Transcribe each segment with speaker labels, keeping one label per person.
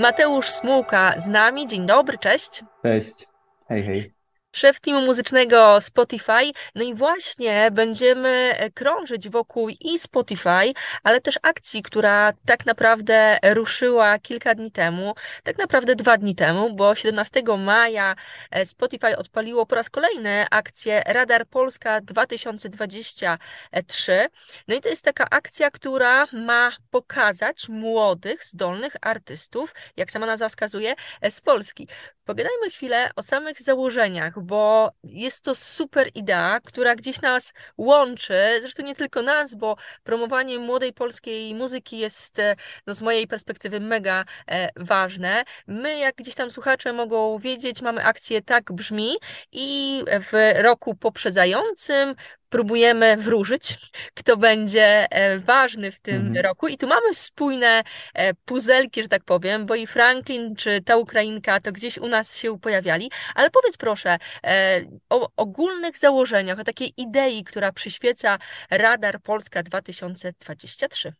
Speaker 1: Mateusz Smułka z nami. Dzień dobry, cześć.
Speaker 2: Cześć. Hej, hej
Speaker 1: szef teamu muzycznego Spotify. No i właśnie będziemy e, krążyć wokół i Spotify, ale też akcji, która tak naprawdę ruszyła kilka dni temu, tak naprawdę dwa dni temu, bo 17 maja e, Spotify odpaliło po raz kolejny akcję Radar Polska 2023. No i to jest taka akcja, która ma pokazać młodych, zdolnych artystów, jak sama nazwa wskazuje, e, z Polski. Pogadajmy chwilę o samych założeniach, bo jest to super idea, która gdzieś nas łączy, zresztą nie tylko nas, bo promowanie młodej polskiej muzyki jest e, no, z mojej perspektywy mega e, ważne. My, jak gdzieś tam słuchacze mogą wiedzieć, mamy akcję Tak Brzmi i w roku poprzedzającym próbujemy wróżyć, kto będzie e, ważny w tym mhm. roku. I tu mamy spójne e, puzelki, że tak powiem, bo i Franklin czy ta Ukrainka to gdzieś u nas się pojawiali. Ale powiedz proszę e, o ogólnych założeniach, o takiej idei, która przyświeca Radar Polska 2023.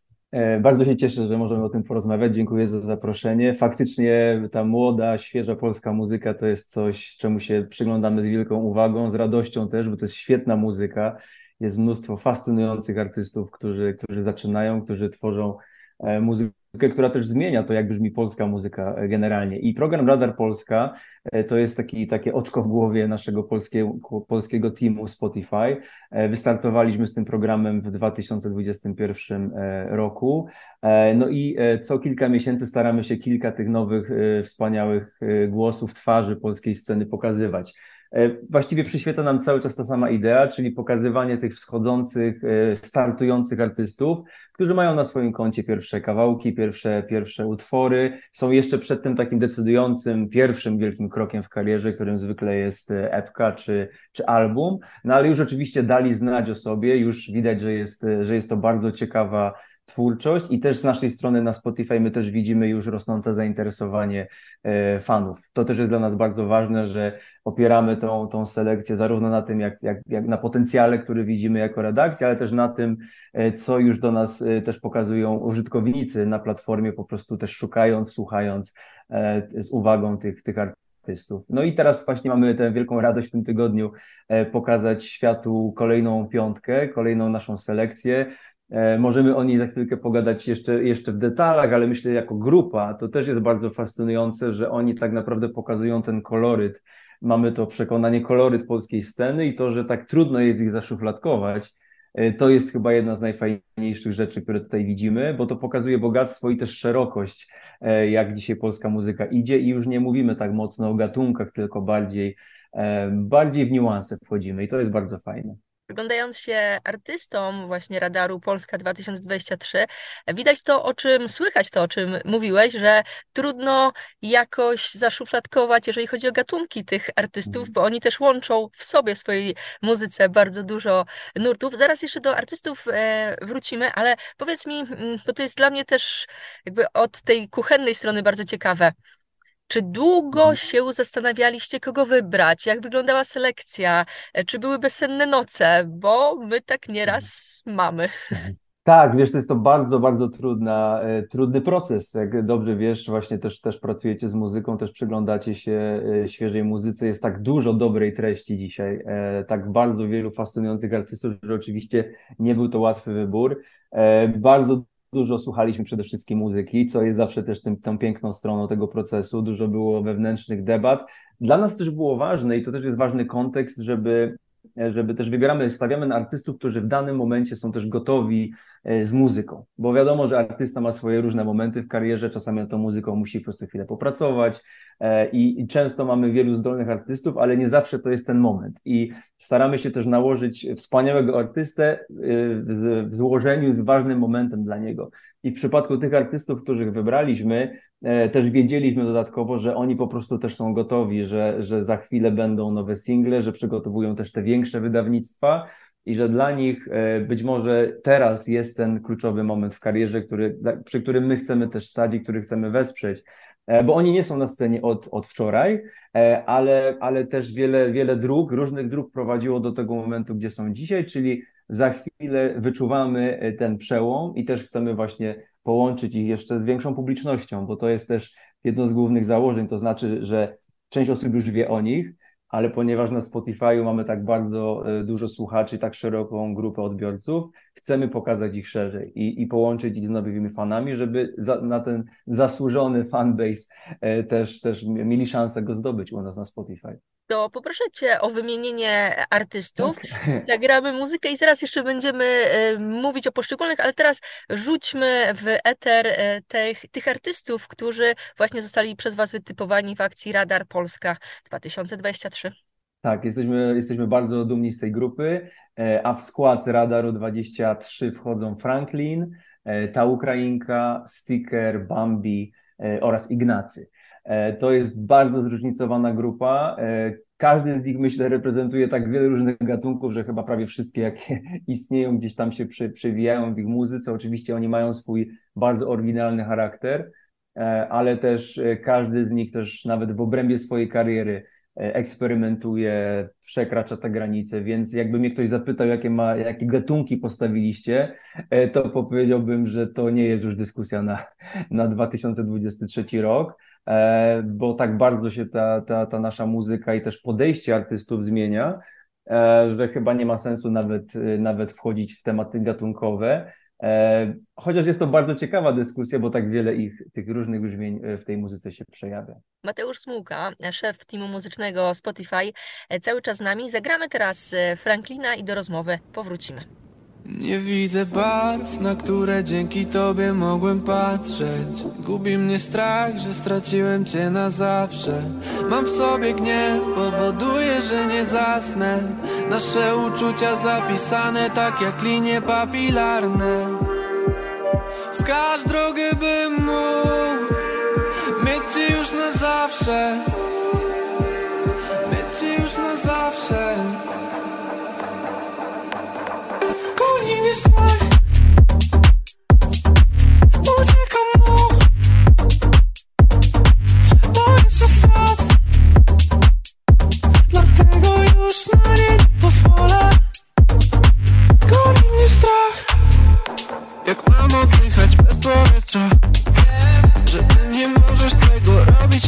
Speaker 2: Bardzo się cieszę, że możemy o tym porozmawiać. Dziękuję za zaproszenie. Faktycznie ta młoda, świeża polska muzyka to jest coś, czemu się przyglądamy z wielką uwagą, z radością też, bo to jest świetna muzyka. Jest mnóstwo fascynujących artystów, którzy, którzy zaczynają, którzy tworzą e, muzykę która też zmienia to, jak brzmi polska muzyka e, generalnie. I program Radar Polska e, to jest taki, takie oczko w głowie naszego polskiego, polskiego teamu Spotify. E, wystartowaliśmy z tym programem w 2021 roku. No i co kilka miesięcy staramy się kilka tych nowych, wspaniałych głosów, twarzy polskiej sceny pokazywać. E, właściwie przyświeca nam cały czas ta sama idea, czyli pokazywanie tych wschodzących, e, startujących artystów, którzy mają na swoim koncie pierwsze kawałki, pierwsze, pierwsze utwory, są jeszcze przed tym takim decydującym, pierwszym wielkim krokiem w karierze, którym zwykle jest e, epka czy, czy album, no ale już oczywiście dali znać o sobie, już widać, że jest, że jest to bardzo ciekawa twórczość i też z naszej strony na Spotify my też widzimy już rosnące zainteresowanie e, fanów. To też jest dla nas bardzo ważne, że opieramy tą, tą selekcję zarówno na tym, jak, jak, jak na potencjale, który widzimy jako redakcja, ale też na tym, e, co już do nas e, też pokazują użytkownicy na platformie, po prostu też szukając, słuchając z uwagą tych, tych artystów. No i teraz właśnie mamy tę wielką radość w tym tygodniu pokazać światu kolejną piątkę, kolejną naszą selekcję. E, możemy o niej za chwilkę pogadać jeszcze, jeszcze w detalach, ale myślę, jako grupa to też jest bardzo fascynujące, że oni tak naprawdę pokazują ten koloryt. Mamy to przekonanie, koloryt polskiej sceny i to, że tak trudno jest ich zaszufladkować. E, to jest chyba jedna z najfajniejszych rzeczy, które tutaj widzimy, bo to pokazuje bogactwo i też szerokość, e, jak dzisiaj polska muzyka idzie i już nie mówimy tak mocno o gatunkach, tylko bardziej, bardziej w niuanse wchodzimy i to jest bardzo fajne.
Speaker 1: Przyglądając się artystom właśnie Radaru Polska 2023, widać to, o czym słychać to, o czym mówiłeś, że trudno jakoś zaszufladkować, jeżeli chodzi o gatunki tych artystów, mhm. bo oni też łączą w sobie, w swojej muzyce bardzo dużo nurtów. Zaraz jeszcze do artystów e, wrócimy, ale powiedz mi, mm, bo to jest dla mnie też jakby od tej kuchennej strony bardzo ciekawe. Czy długo mhm. się zastanawialiście, kogo wybrać? Jak wyglądała selekcja? E, czy były bezsenne noce? Bo my tak nieraz mamy.
Speaker 2: Mhm. Tak, wiesz, to jest to bardzo, bardzo trudna, e, trudny proces. Jak dobrze wiesz, właśnie też, też pracujecie z muzyką, też przyglądacie się e, świeżej muzyce. Jest tak dużo dobrej treści dzisiaj, tak bardzo wielu fascynujących artystów, że oczywiście nie był to łatwy wybór. Bardzo dużo słuchaliśmy przede wszystkim muzyki, co jest zawsze też tym, tą piękną stroną tego procesu. Dużo było wewnętrznych debat. Dla nas też było ważne i to też jest ważny kontekst, żeby żeby też wybieramy, stawiamy na artystów, którzy w danym momencie są też gotowi e, z muzyką, bo wiadomo, że artysta ma swoje różne momenty w karierze, czasami tą muzyką musi po prostu chwilę popracować e, i, często mamy wielu zdolnych artystów, ale nie zawsze to jest ten moment i staramy się też nałożyć wspaniałego artystę e, w, złożeniu z ważnym momentem dla niego. I w przypadku tych artystów, których wybraliśmy, E, też wiedzieliśmy dodatkowo, że oni po prostu też są gotowi, że, że za chwilę będą nowe single, że przygotowują też te większe wydawnictwa i że dla nich e, być może teraz jest ten kluczowy moment w karierze, który, przy którym my chcemy też stać i który chcemy wesprzeć. E, bo oni nie są na scenie od, od wczoraj, ale, ale też wiele, wiele dróg, różnych dróg prowadziło do tego momentu, gdzie są dzisiaj, czyli za chwilę wyczuwamy ten przełom i też chcemy właśnie połączyć ich jeszcze z większą publicznością, bo to jest też jedno z głównych założeń, to znaczy, że część osób już wie o nich, ale ponieważ na Spotify mamy tak bardzo e, dużo słuchaczy, tak szeroką grupę odbiorców, chcemy pokazać ich szerzej i, i połączyć ich z nowymi fanami, żeby za, na ten zasłużony fanbase e, też, też mieli szansę go zdobyć u nas na Spotify
Speaker 1: to poproszę Cię o wymienienie artystów. Tak. Zagramy muzykę i zaraz jeszcze będziemy e, mówić o poszczególnych, ale teraz rzućmy w eter e, tych, tych artystów, którzy właśnie zostali przez Was wytypowani w akcji Radar Polska 2023.
Speaker 2: Tak, jesteśmy, jesteśmy bardzo dumni z tej grupy, e, a w skład Radaru 23 wchodzą Franklin, ta Ukrainka, Sticker, Bambi oraz Ignacy. E, to jest bardzo zróżnicowana grupa. E, każdy z nich, myślę, reprezentuje tak wiele różnych gatunków, że chyba prawie wszystkie, jakie istnieją, gdzieś tam się przewijają w ich muzyce. Oczywiście oni mają swój bardzo oryginalny charakter, e, ale też każdy z nich też nawet w obrębie swojej kariery eksperymentuje, przekracza te granice, więc jakby mnie ktoś zapytał, jakie, ma, jakie gatunki postawiliście, to powiedziałbym, że to nie jest już dyskusja na, na 2023 rok. E, bo tak bardzo się ta, ta, ta nasza muzyka i też podejście artystów zmienia, e, że chyba nie ma sensu nawet, nawet wchodzić w tematy gatunkowe. E, chociaż jest to bardzo ciekawa dyskusja, bo tak wiele ich, tych różnych brzmień w tej muzyce się przejawia.
Speaker 1: Mateusz Smułka, szef teamu muzycznego Spotify, cały czas z nami. Zagramy teraz Franklina i do rozmowy powrócimy.
Speaker 3: Nie widzę barw, na które dzięki tobie mogłem patrzeć. Gubi mnie strach, że straciłem cię na zawsze. Mam w sobie gniew, powoduje, że nie zasnę. Nasze uczucia zapisane tak jak linie papilarne. Wskaż drogę bym mógł Mieć cię już na zawsze. Mieć cię już na zawsze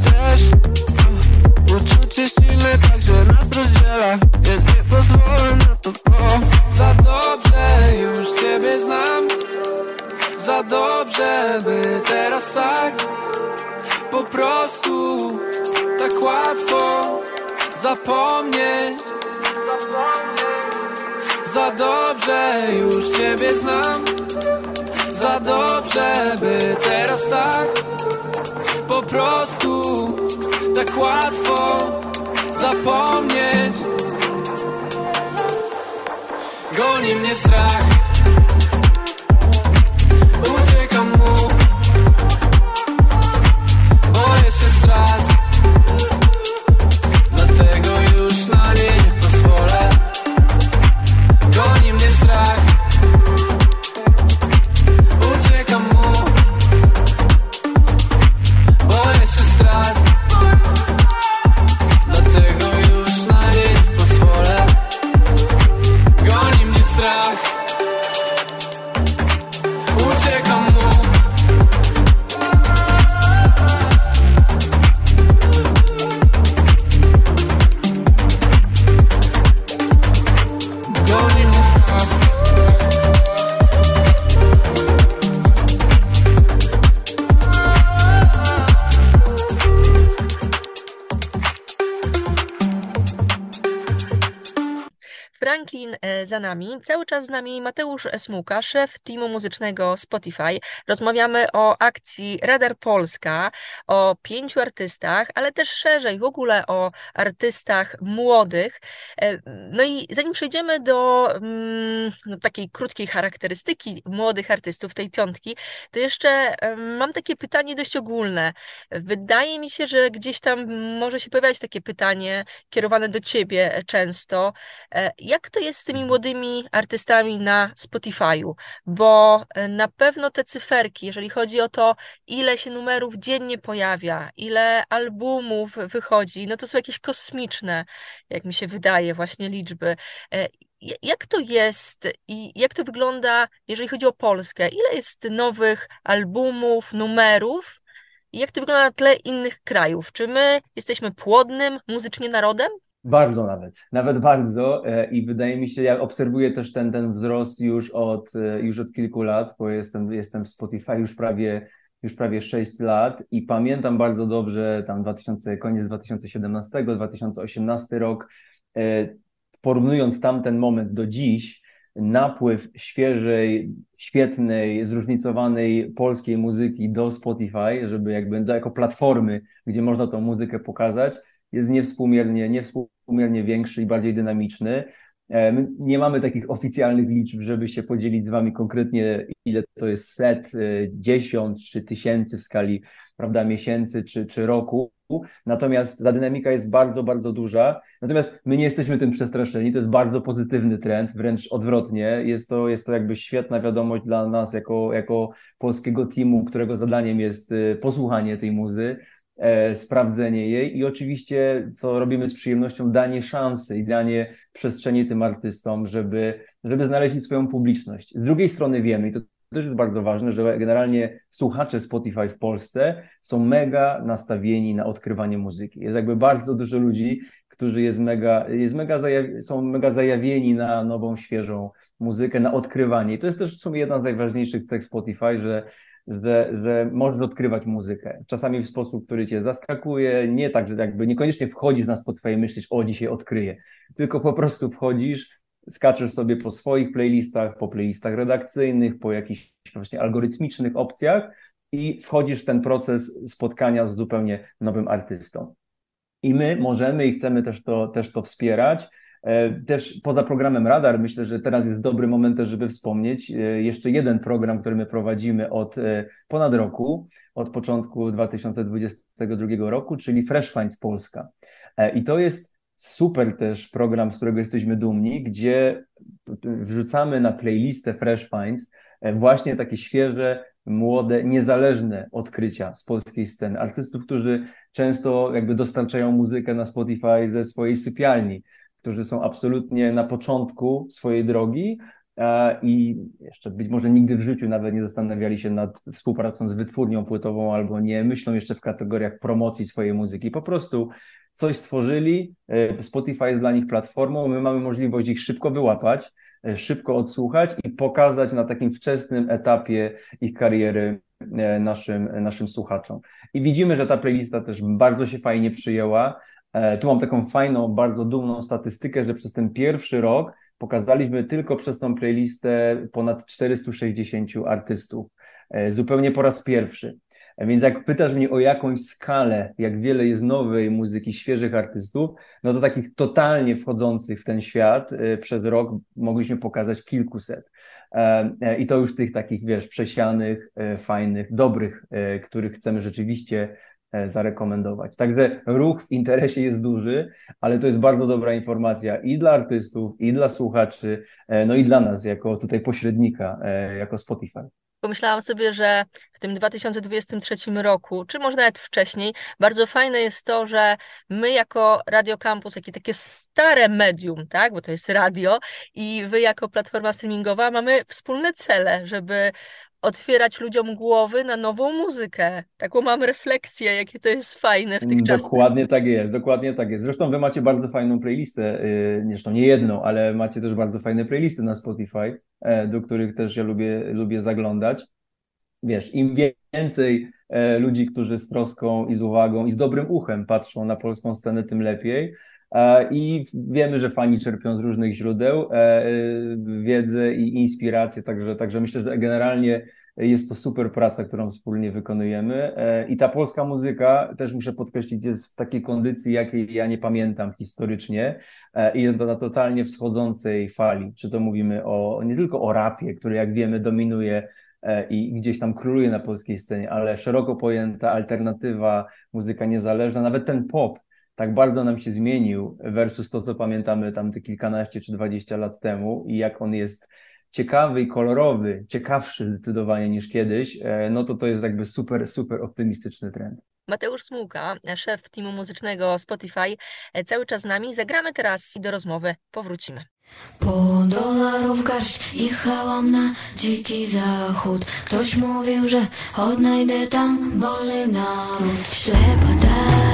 Speaker 3: też. Uczucie silne tak, że nas rozdziela Ja nie pozwolę by teraz tak Po prostu tak łatwo zapomnieć. Za dobrze już ciebie znam. Za dobrze, by teraz tak Po prostu tak łatwo zapomnieć. Goni mnie strach amor. Por
Speaker 1: esse estrada. Za nami, cały czas z nami Mateusz Smułka, szef teamu muzycznego Spotify. Rozmawiamy o akcji Radar Polska, o pięciu artystach, ale też szerzej w ogóle o artystach młodych. E, No i zanim przejdziemy do mm, no, takiej krótkiej charakterystyki młodych artystów, tej piątki, to jeszcze mam takie pytanie dość ogólne. Wydaje mi się, że gdzieś tam może się pojawiać takie pytanie kierowane do ciebie często. E, Jak to jest z tymi młodymi artystami na Spotify'u? Bo e, na pewno te cyferki, jeżeli chodzi o to, ile się numerów dziennie pojawia, ile albumów wychodzi, no to są jakieś kosmiczne, jak mi się wydaje, właśnie liczby. E, Jak to jest i jak to wygląda, jeżeli chodzi o Polskę? Ile jest nowych albumów, numerów I jak to wygląda na tle innych krajów? Czy my jesteśmy płodnym muzycznie narodem?
Speaker 2: Bardzo nawet, nawet bardzo e, i wydaje mi się, ja obserwuję też ten, ten wzrost już od, e, już od kilku lat, bo jestem, jestem w Spotify już prawie, już prawie 6 lat i pamiętam bardzo dobrze tam 2000, koniec 2017, 2018 rok, e, porównując tamten moment do dziś, napływ świeżej, świetnej, zróżnicowanej polskiej muzyki do Spotify, żeby jakby jako platformy, gdzie można tą muzykę pokazać, jest niewspółmiernie, niewspółmiernie większy i bardziej dynamiczny. E, my nie mamy takich oficjalnych liczb, żeby się podzielić z Wami konkretnie, ile to jest set, e, dziesiąt czy tysięcy w skali prawda, miesięcy czy, czy roku. Natomiast ta dynamika jest bardzo, bardzo duża. Natomiast my nie jesteśmy tym przestraszeni. To jest bardzo pozytywny trend, wręcz odwrotnie. Jest to, jest to jakby świetna wiadomość dla nas jako, jako polskiego teamu, którego zadaniem jest e, posłuchanie tej muzy sprawdzenie jej i oczywiście, co robimy z przyjemnością, danie szansy i danie przestrzeni tym artystom, żeby, żeby znaleźli swoją publiczność. Z drugiej strony wiemy, i to też jest bardzo ważne, że generalnie słuchacze Spotify w Polsce są mega nastawieni na odkrywanie muzyki. Jest jakby bardzo dużo ludzi, którzy jest mega, jest mega są mega zajawieni na nową, świeżą muzykę, na odkrywanie. I to jest też w sumie jedna z najważniejszych cech Spotify, że że, że możesz odkrywać muzykę. Czasami w sposób, który cię zaskakuje, nie tak, że jakby niekoniecznie wchodzisz na Spotify i myślisz, o dzisiaj odkryję, tylko po prostu wchodzisz, skaczesz sobie po swoich playlistach, po playlistach redakcyjnych, po jakichś właśnie algorytmicznych opcjach i wchodzisz w ten proces spotkania z zupełnie nowym artystą. I my możemy i chcemy też to, też to wspierać. E, też poza programem Radar myślę, że teraz jest dobry moment żeby wspomnieć e, jeszcze jeden program, który my prowadzimy od e, ponad roku, od początku 2022 roku, czyli Fresh Finds Polska. I to jest super też program, z którego jesteśmy dumni, gdzie wrzucamy na playlistę Fresh Finds właśnie takie świeże, młode, niezależne odkrycia z polskiej sceny. Artystów, którzy często jakby dostarczają muzykę na Spotify ze swojej sypialni, którzy są absolutnie na początku swojej drogi e, i jeszcze być może nigdy w życiu nawet nie zastanawiali się nad współpracą z wytwórnią płytową albo nie myślą jeszcze w kategoriach promocji swojej muzyki. Po prostu coś stworzyli, e, Spotify jest dla nich platformą, my mamy możliwość ich szybko wyłapać, e, szybko odsłuchać i pokazać na takim wczesnym etapie ich kariery naszym, naszym słuchaczom. I widzimy, że ta playlista też bardzo się fajnie przyjęła. E, tu mam taką fajną, bardzo dumną statystykę, że przez ten pierwszy rok pokazaliśmy tylko przez tą playlistę ponad 460 artystów. E, zupełnie po raz pierwszy. E, więc jak pytasz mnie o jakąś skalę, jak wiele jest nowej muzyki, świeżych artystów, no to takich totalnie wchodzących w ten świat przez rok mogliśmy pokazać kilkuset. I to już tych takich, wiesz, przesianych, fajnych, dobrych, których chcemy rzeczywiście zarekomendować. Także ruch w interesie jest duży, ale to jest bardzo dobra informacja i dla artystów, i dla słuchaczy, e, no i dla nas jako tutaj pośrednika, e, jako Spotify.
Speaker 1: Pomyślałam sobie, że w tym 2023 roku, czy może nawet wcześniej, bardzo fajne jest to, że my jako Radio Campus, jakie takie stare medium, tak, bo to jest radio, i wy jako platforma streamingowa mamy wspólne cele, żeby otwierać ludziom głowy na nową muzykę. Taką mam refleksję, jakie to jest fajne w tych czasach.
Speaker 2: Dokładnie tak jest, dokładnie tak jest. Zresztą wy macie bardzo fajną playlistę, yy, zresztą nie jedną, ale macie też bardzo fajne playlisty na Spotify, e, do których też ja lubię, lubię zaglądać. Wiesz, im więcej e, ludzi, którzy z troską i z uwagą i z dobrym uchem patrzą na polską scenę, tym lepiej. E, I wiemy, że fani czerpią z różnych źródeł e, wiedzę i inspirację, także, także myślę, że generalnie jest to super praca, którą wspólnie wykonujemy. E, I ta polska muzyka, też muszę podkreślić, jest w takiej kondycji, jakiej ja nie pamiętam historycznie i jest to na totalnie wschodzącej fali. Czy to mówimy o nie tylko o rapie, który jak wiemy dominuje i gdzieś tam króluje na polskiej scenie, ale szeroko pojęta alternatywa, muzyka niezależna, nawet ten pop, tak bardzo nam się zmienił versus to, co pamiętamy tam te kilkanaście czy dwadzieścia lat temu i jak on jest ciekawy i kolorowy, ciekawszy zdecydowanie niż kiedyś, e, no to to jest jakby super, super optymistyczny trend.
Speaker 1: Mateusz Smułka, szef teamu muzycznego Spotify, e, cały czas z nami. Zagramy teraz i do rozmowy powrócimy.
Speaker 4: Po dolarów garść jechałam na dziki zachód Ktoś mówił, że odnajdę tam wolny naród Ślepa tak,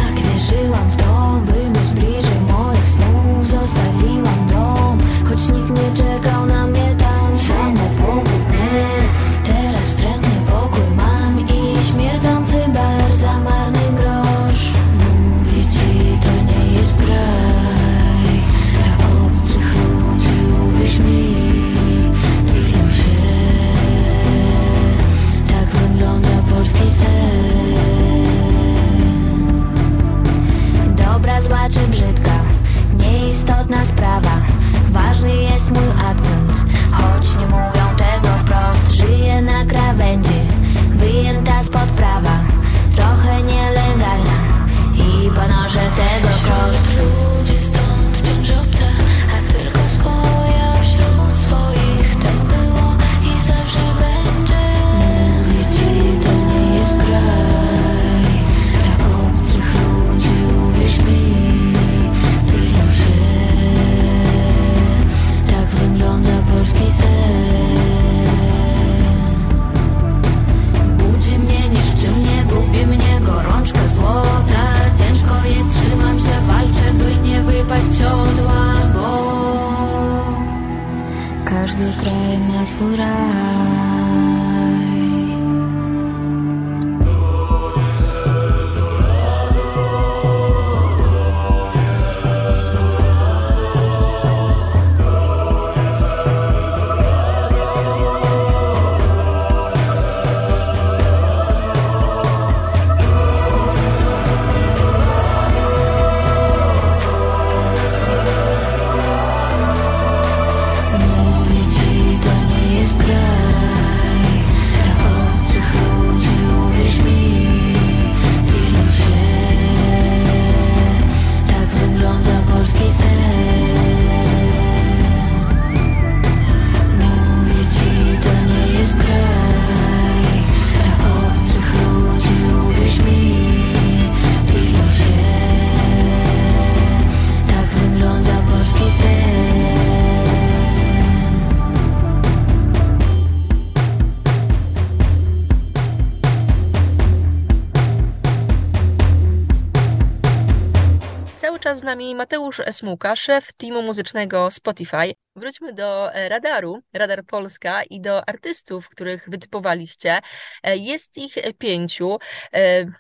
Speaker 1: nami Mateusz Smuka, szef teamu muzycznego Spotify. Wróćmy do e, Radaru, Radar Polska i do artystów, których wytypowaliście. E, Jest ich e, pięciu.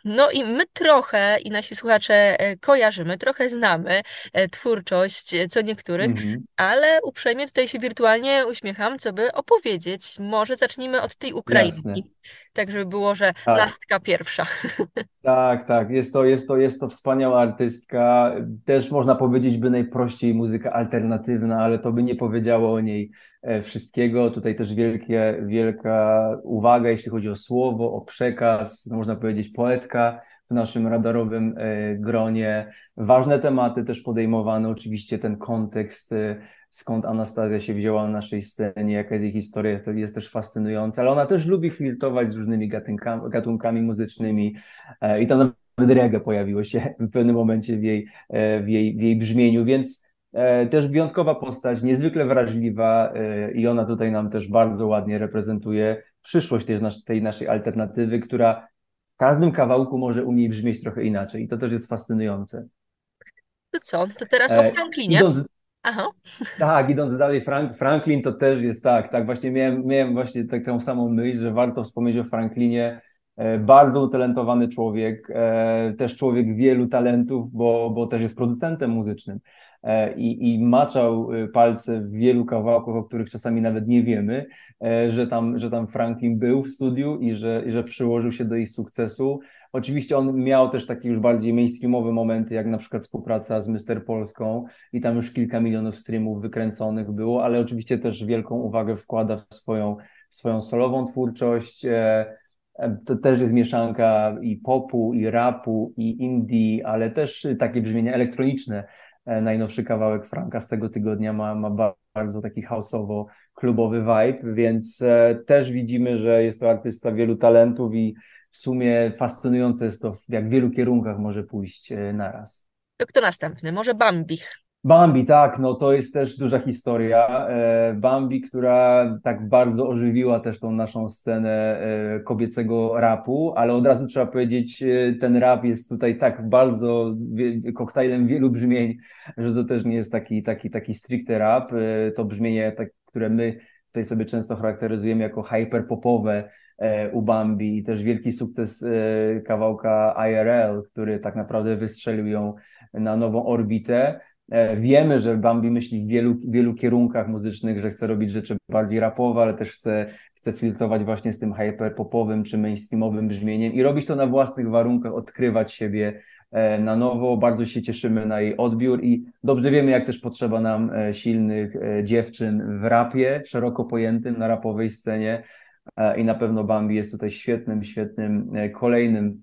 Speaker 1: No i my trochę, i nasi słuchacze kojarzymy, trochę znamy twórczość co niektórych,
Speaker 2: Mhm.
Speaker 1: ale uprzejmie tutaj się wirtualnie uśmiecham, co by opowiedzieć. Może zacznijmy od tej
Speaker 2: Jasne.
Speaker 1: Tak żeby było, że
Speaker 2: Tak.
Speaker 1: pierwsza.
Speaker 2: Tak, tak. Jest to, jest to, jest to wspaniała artystka. Też można powiedzieć, by najprościej muzyka alternatywna, ale to by nie powiedziało o niej e, wszystkiego. Tutaj też wielkie, wielka uwaga, jeśli chodzi o słowo, o przekaz, można powiedzieć poetka w naszym radarowym e, gronie. Ważne tematy też podejmowane, oczywiście ten kontekst, e, skąd Anastazja się wzięła na naszej scenie, jaka jest jej historia, jest, jest też fascynująca, ale ona też lubi flirtować z różnymi gatunkami, gatunkami muzycznymi e, i tam nawet reggae pojawiło się w pewnym momencie w jej, w jej, w jej brzmieniu, więc też wyjątkowa postać, niezwykle wrażliwa i ona tutaj nam też bardzo ładnie reprezentuje przyszłość tej, tej naszej alternatywy, która każdym kawałku może u niej brzmieć trochę inaczej i to też jest fascynujące.
Speaker 1: To co? To teraz o
Speaker 2: E,
Speaker 1: Franklinie.
Speaker 2: Idąc,
Speaker 1: Aha.
Speaker 2: tak, idąc dalej, Frank, Franklin to też jest tak, tak, właśnie miałem, miałem właśnie tak, samą myśl, że warto wspomnieć o Franklinie. E, Bardzo utalentowany człowiek, e, też człowiek wielu talentów, bo, bo też jest producentem muzycznym i, i maczał e, palce w wielu kawałkach, o których czasami nawet nie wiemy, e, że tam, że tam Franklin był w studiu i że, i że przyłożył się do ich sukcesu. Oczywiście on miał też takie już bardziej mainstreamowe momenty, jak na przykład współpraca z Mister Polską i tam już kilka milionów streamów wykręconych było, ale oczywiście też wielką uwagę wkłada w swoją, w swoją solową twórczość. E, e, To też jest mieszanka i popu, i rapu, i indie, ale też takie brzmienia elektroniczne. E, Najnowszy kawałek Franka z tego tygodnia ma, ma ba- bardzo taki houseowo-klubowy vibe, więc e, też widzimy, że jest to artysta wielu talentów i w sumie fascynujące jest to, w jak wielu kierunkach może pójść e, naraz.
Speaker 1: To kto następny? Może Bambi.
Speaker 2: Bambi, tak, no to jest też duża historia. E, Bambi, która tak bardzo ożywiła też tą naszą scenę e, kobiecego rapu, ale od razu trzeba powiedzieć, e, ten rap jest tutaj tak bardzo koktajlem wielu brzmień, że to też nie jest taki, taki, taki stricte rap. To brzmienie, tak, które my tutaj sobie często charakteryzujemy jako hyperpopowe u Bambi i też wielki sukces kawałka IRL, który tak naprawdę wystrzelił ją na nową orbitę. E, wiemy, że Bambi myśli w wielu, wielu kierunkach muzycznych, że chce robić rzeczy bardziej rapowe, ale też chce, chce filtrować właśnie z tym hyperpopowym czy mainstreamowym brzmieniem i robić to na własnych warunkach, odkrywać siebie e, na nowo. Bardzo się cieszymy na jej odbiór i dobrze wiemy, jak też potrzeba nam e, silnych dziewczyn w rapie, szeroko pojętym na rapowej scenie i na pewno Bambi jest tutaj świetnym, świetnym kolejnym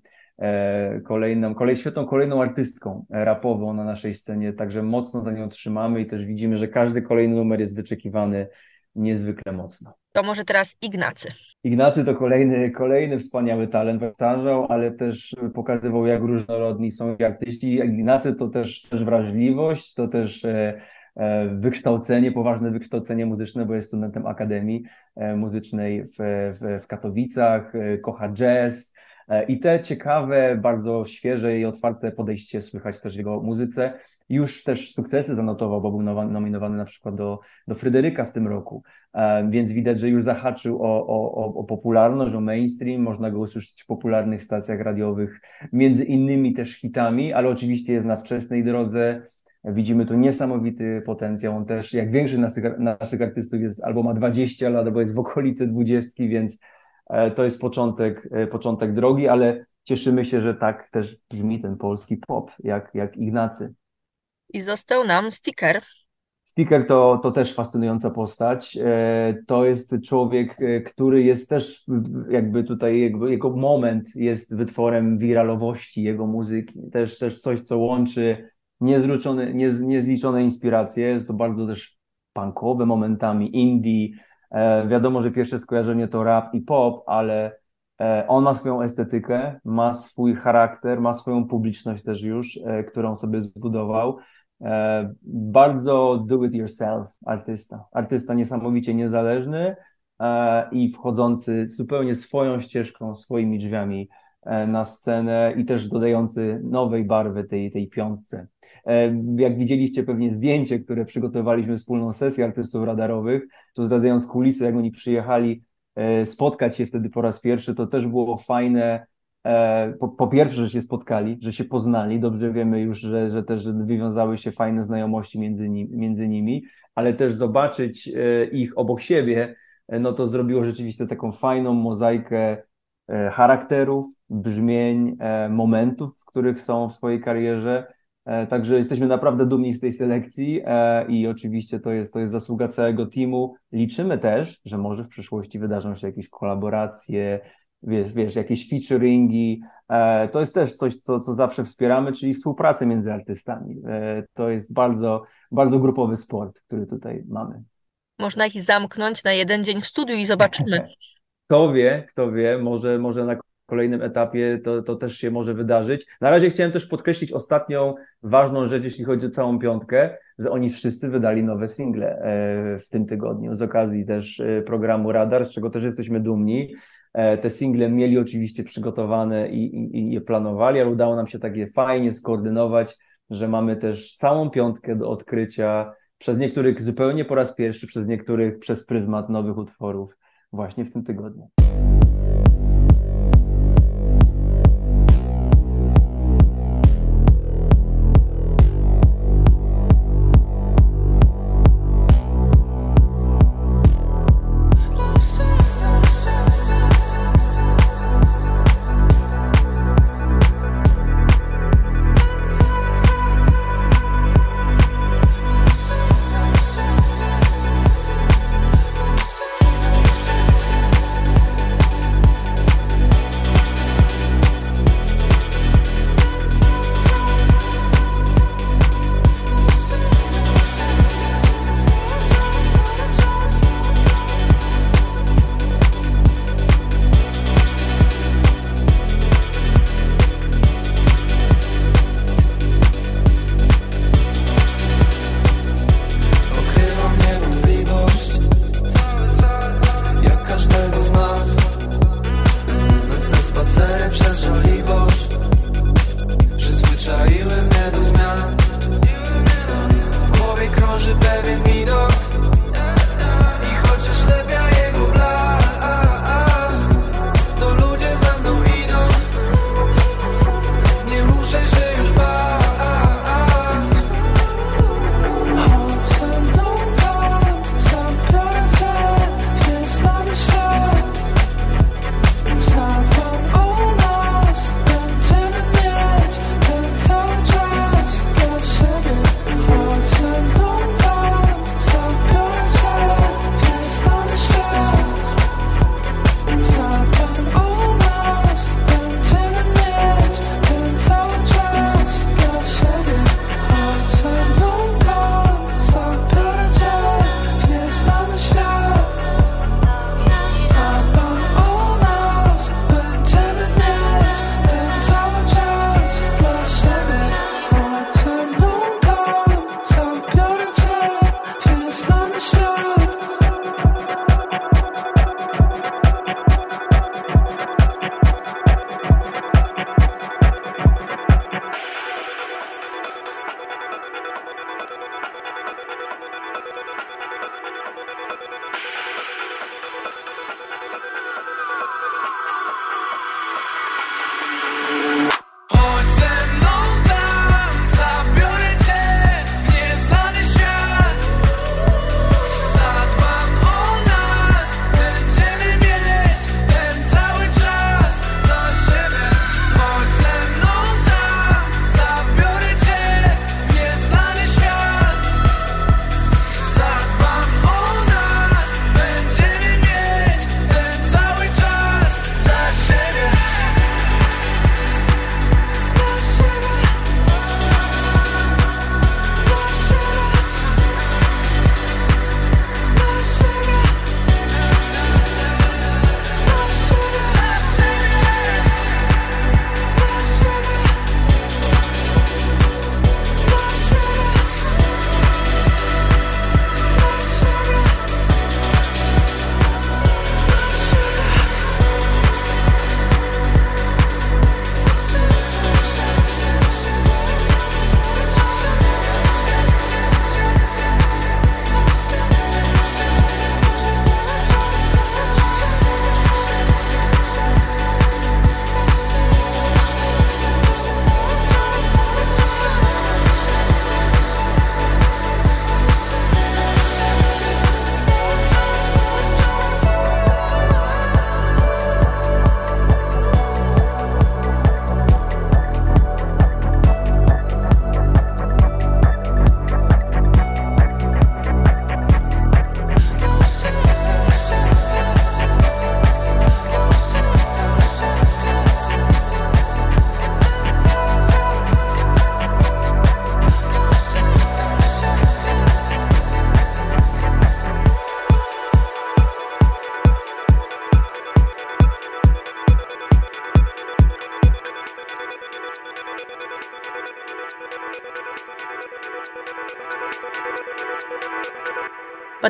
Speaker 2: kolejną, kolej, świetną kolejną artystką rapową na naszej scenie, także mocno za nią trzymamy i też widzimy, że każdy kolejny numer jest wyczekiwany niezwykle mocno.
Speaker 1: To może teraz Ignacy.
Speaker 2: Ignacy to kolejny, kolejny wspaniały talent, powtarzał, ale też pokazywał, jak różnorodni są artyści. Ignacy to też, też wrażliwość, to też e, e, wykształcenie, poważne wykształcenie muzyczne, bo jest studentem Akademii Muzycznej w, w, w Katowicach, kocha jazz, E, I te ciekawe, bardzo świeże i otwarte podejście słychać też w jego muzyce. Już też sukcesy zanotował, bo był nominowany na przykład do, do Fryderyka w tym roku, e, więc widać, że już zahaczył o, o, o popularność, o mainstream. Można go usłyszeć w popularnych stacjach radiowych, między innymi też hitami, ale oczywiście jest na wczesnej drodze. Widzimy tu niesamowity potencjał. On też, jak większość naszych, naszych artystów, jest albo ma 20 lat, albo jest w okolicy 20, więc E, to jest początek, e, początek drogi, ale cieszymy się, że tak też brzmi ten polski pop, jak, jak Ignacy.
Speaker 1: I został nam sticker.
Speaker 2: Sticker to, to też fascynująca postać. E, to jest człowiek, który jest też jakby tutaj, jakby jego moment jest wytworem wiralowości jego muzyki. Też, też coś, co łączy niezliczone, niezliczone inspiracje. Jest to bardzo też punkowe momentami, indie, E, wiadomo, że pierwsze skojarzenie to rap i pop, ale e, on ma swoją estetykę, ma swój charakter, ma swoją publiczność też już, e, którą sobie zbudował. Bardzo do it yourself artysta. Artysta niesamowicie niezależny i wchodzący zupełnie swoją ścieżką, swoimi drzwiami na scenę i też dodający nowej barwy tej, tej piątce. E, jak widzieliście pewnie zdjęcie, które przygotowaliśmy wspólną sesję artystów radarowych, to zdradzając kulisy, jak oni przyjechali e, spotkać się wtedy po raz pierwszy, to też było fajne. E, po, po pierwsze, że się spotkali, że się poznali. Dobrze wiemy już, że, że też wywiązały się fajne znajomości między, między nimi, ale też zobaczyć ich obok siebie, no to zrobiło rzeczywiście taką fajną mozaikę charakterów, brzmień, momentów, w których są w swojej karierze E, także jesteśmy naprawdę dumni z tej selekcji e, i oczywiście to jest, to jest zasługa całego teamu. Liczymy też, że może w przyszłości wydarzą się jakieś kolaboracje, wiesz, wiesz jakieś featuringi. E, to jest też coś, co, co zawsze wspieramy, czyli współpracę między artystami. To jest bardzo, bardzo grupowy sport, który tutaj mamy.
Speaker 1: Można ich zamknąć na jeden dzień w studiu i zobaczymy.
Speaker 2: Kto wie, kto wie, może, może na kolejnym etapie to, to też się może wydarzyć. Na razie chciałem też podkreślić ostatnią ważną rzecz, jeśli chodzi o całą piątkę, że oni wszyscy wydali nowe single e, w tym tygodniu z okazji też e, programu Radar, z czego też jesteśmy dumni. E, te single mieli oczywiście przygotowane i, i, i je planowali, ale udało nam się tak je fajnie skoordynować, że mamy też całą piątkę do odkrycia przez niektórych zupełnie po raz pierwszy, przez niektórych przez pryzmat nowych utworów właśnie w tym tygodniu.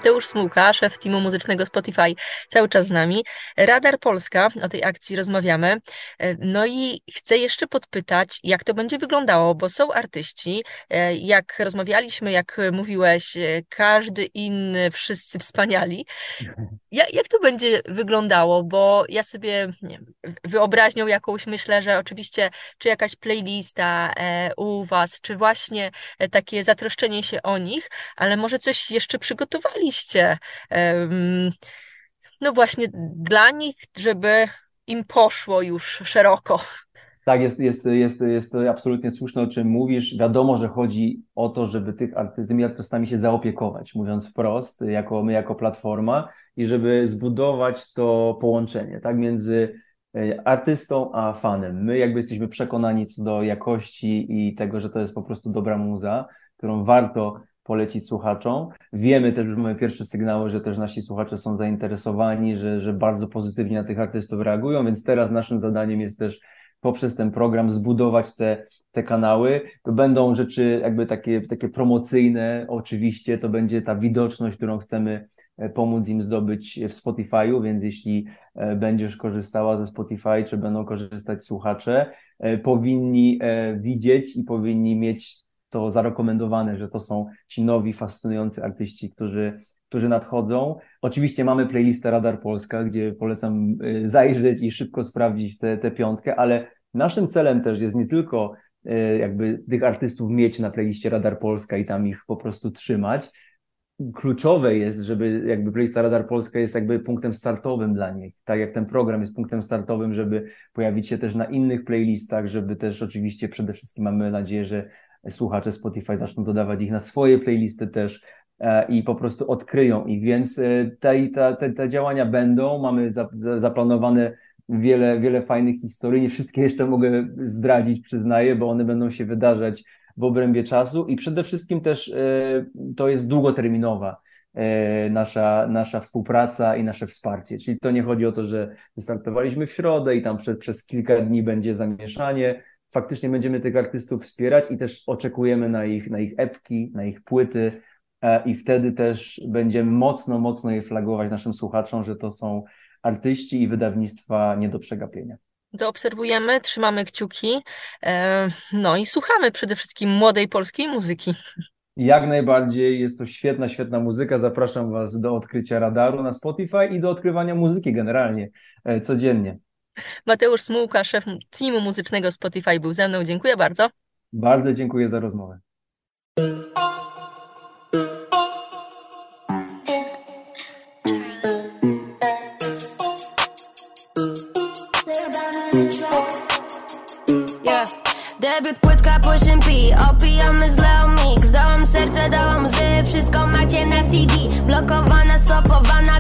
Speaker 1: Mateusz Smułka, szef teamu muzycznego Spotify, cały czas z nami. Radar Polska, o tej akcji rozmawiamy. No i chcę jeszcze podpytać, jak to będzie wyglądało, bo są artyści, jak rozmawialiśmy, jak mówiłeś, każdy inny, wszyscy wspaniali. Jak, jak to będzie wyglądało? Bo ja sobie nie wyobraźnią jakąś myślę, że oczywiście, czy jakaś playlista e, u Was, czy właśnie e, takie zatroszczenie się o nich, ale może coś jeszcze przygotowaliście. No właśnie dla nich, żeby im poszło już szeroko.
Speaker 2: Tak, jest, jest, jest, jest to absolutnie słuszne, o czym mówisz. Wiadomo, że chodzi o to, żeby tych artyst, tymi artystami się zaopiekować, mówiąc wprost, jako my, jako platforma, i żeby zbudować to połączenie, tak, między e, artystą a fanem. My jakby jesteśmy przekonani co do jakości i tego, że to jest po prostu dobra muza, którą warto polecić słuchaczom. Wiemy też, już mamy pierwsze sygnały, że też nasi słuchacze są zainteresowani, że, że bardzo pozytywnie na tych artystów reagują, więc teraz naszym zadaniem jest też poprzez ten program zbudować te, te kanały. To będą rzeczy jakby takie, takie promocyjne, oczywiście, to będzie ta widoczność, którą chcemy e, pomóc im zdobyć w Spotify'u, więc jeśli e, będziesz korzystała ze Spotify, czy będą korzystać słuchacze, e, powinni widzieć i powinni mieć to zarekomendowane, że to są ci nowi, fascynujący artyści, którzy, którzy nadchodzą. Oczywiście mamy playlistę Radar Polska, gdzie polecam zajrzeć i szybko sprawdzić tę piątkę, ale Naszym celem też jest nie tylko e, jakby tych artystów mieć na playliście Radar Polska i tam ich po prostu trzymać. Kluczowe jest, żeby jakby playlista Radar Polska jest jakby punktem startowym dla nich, tak jak ten program jest punktem startowym, żeby pojawić się też na innych playlistach, żeby też oczywiście przede wszystkim mamy nadzieję, że słuchacze Spotify zaczną dodawać ich na swoje playlisty też i po prostu odkryją ich, więc e, te, te, te działania będą, mamy zaplanowane wiele, wiele fajnych historii. Nie wszystkie jeszcze mogę zdradzić, przyznaję, bo one będą się wydarzać w obrębie czasu i przede wszystkim też e, to jest długoterminowa e, nasza, nasza współpraca i nasze wsparcie. Czyli to nie chodzi o to, że wystartowaliśmy w środę i tam przez, przez kilka dni będzie zamieszanie. Faktycznie będziemy tych artystów wspierać i też oczekujemy na ich, na ich epki, na ich płyty e, i wtedy też będziemy mocno, mocno je flagować naszym słuchaczom, że to są artyści i wydawnictwa nie do przegapienia.
Speaker 1: To obserwujemy, trzymamy kciuki, e, no i słuchamy przede wszystkim młodej polskiej muzyki.
Speaker 2: Jak najbardziej, jest to świetna, świetna muzyka. Zapraszam Was do odkrycia radaru na Spotify i do odkrywania muzyki generalnie, e, codziennie.
Speaker 1: Mateusz Smułka, szef teamu muzycznego Spotify był ze mną. Dziękuję bardzo.
Speaker 2: Bardzo dziękuję za rozmowę.
Speaker 5: Debiut, płytka, pushing P Opijamy z Leo Mix Dałam serce, dałam łzy Wszystko macie na CD Blokowana, stopowana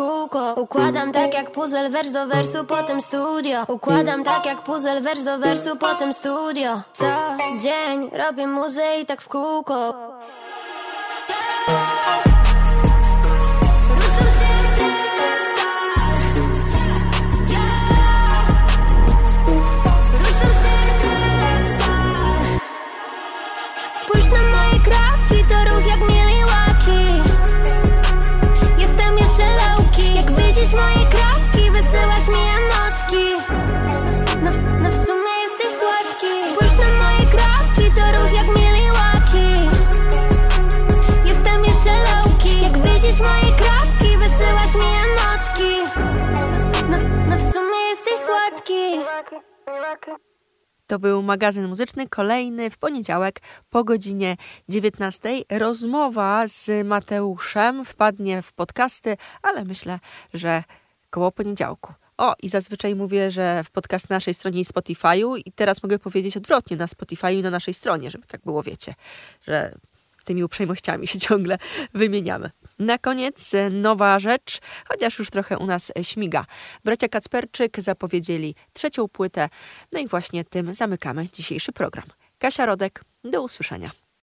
Speaker 5: kółko Układam tak jak puzzle, wers do wersu, potem studio. Układam tak jak puzzle, wers do wersu, potem studio. Co dzień robię muzę i tak w kółko
Speaker 1: To był magazyn muzyczny, kolejny w poniedziałek po godzinie 19. Rozmowa z Mateuszem wpadnie w podcasty, ale myślę, że koło poniedziałku. O, i zazwyczaj mówię, że w podcast na naszej stronie i Spotify'u i teraz mogę powiedzieć odwrotnie, na Spotify'u i na naszej stronie, żeby tak było, wiecie, że tymi uprzejmościami się ciągle wymieniamy. Na koniec e, nowa rzecz, chociaż już trochę u nas e, śmiga. Bracia Kacperczyk zapowiedzieli trzecią płytę, no i właśnie tym zamykamy dzisiejszy program. Kasia Rodek, do usłyszenia.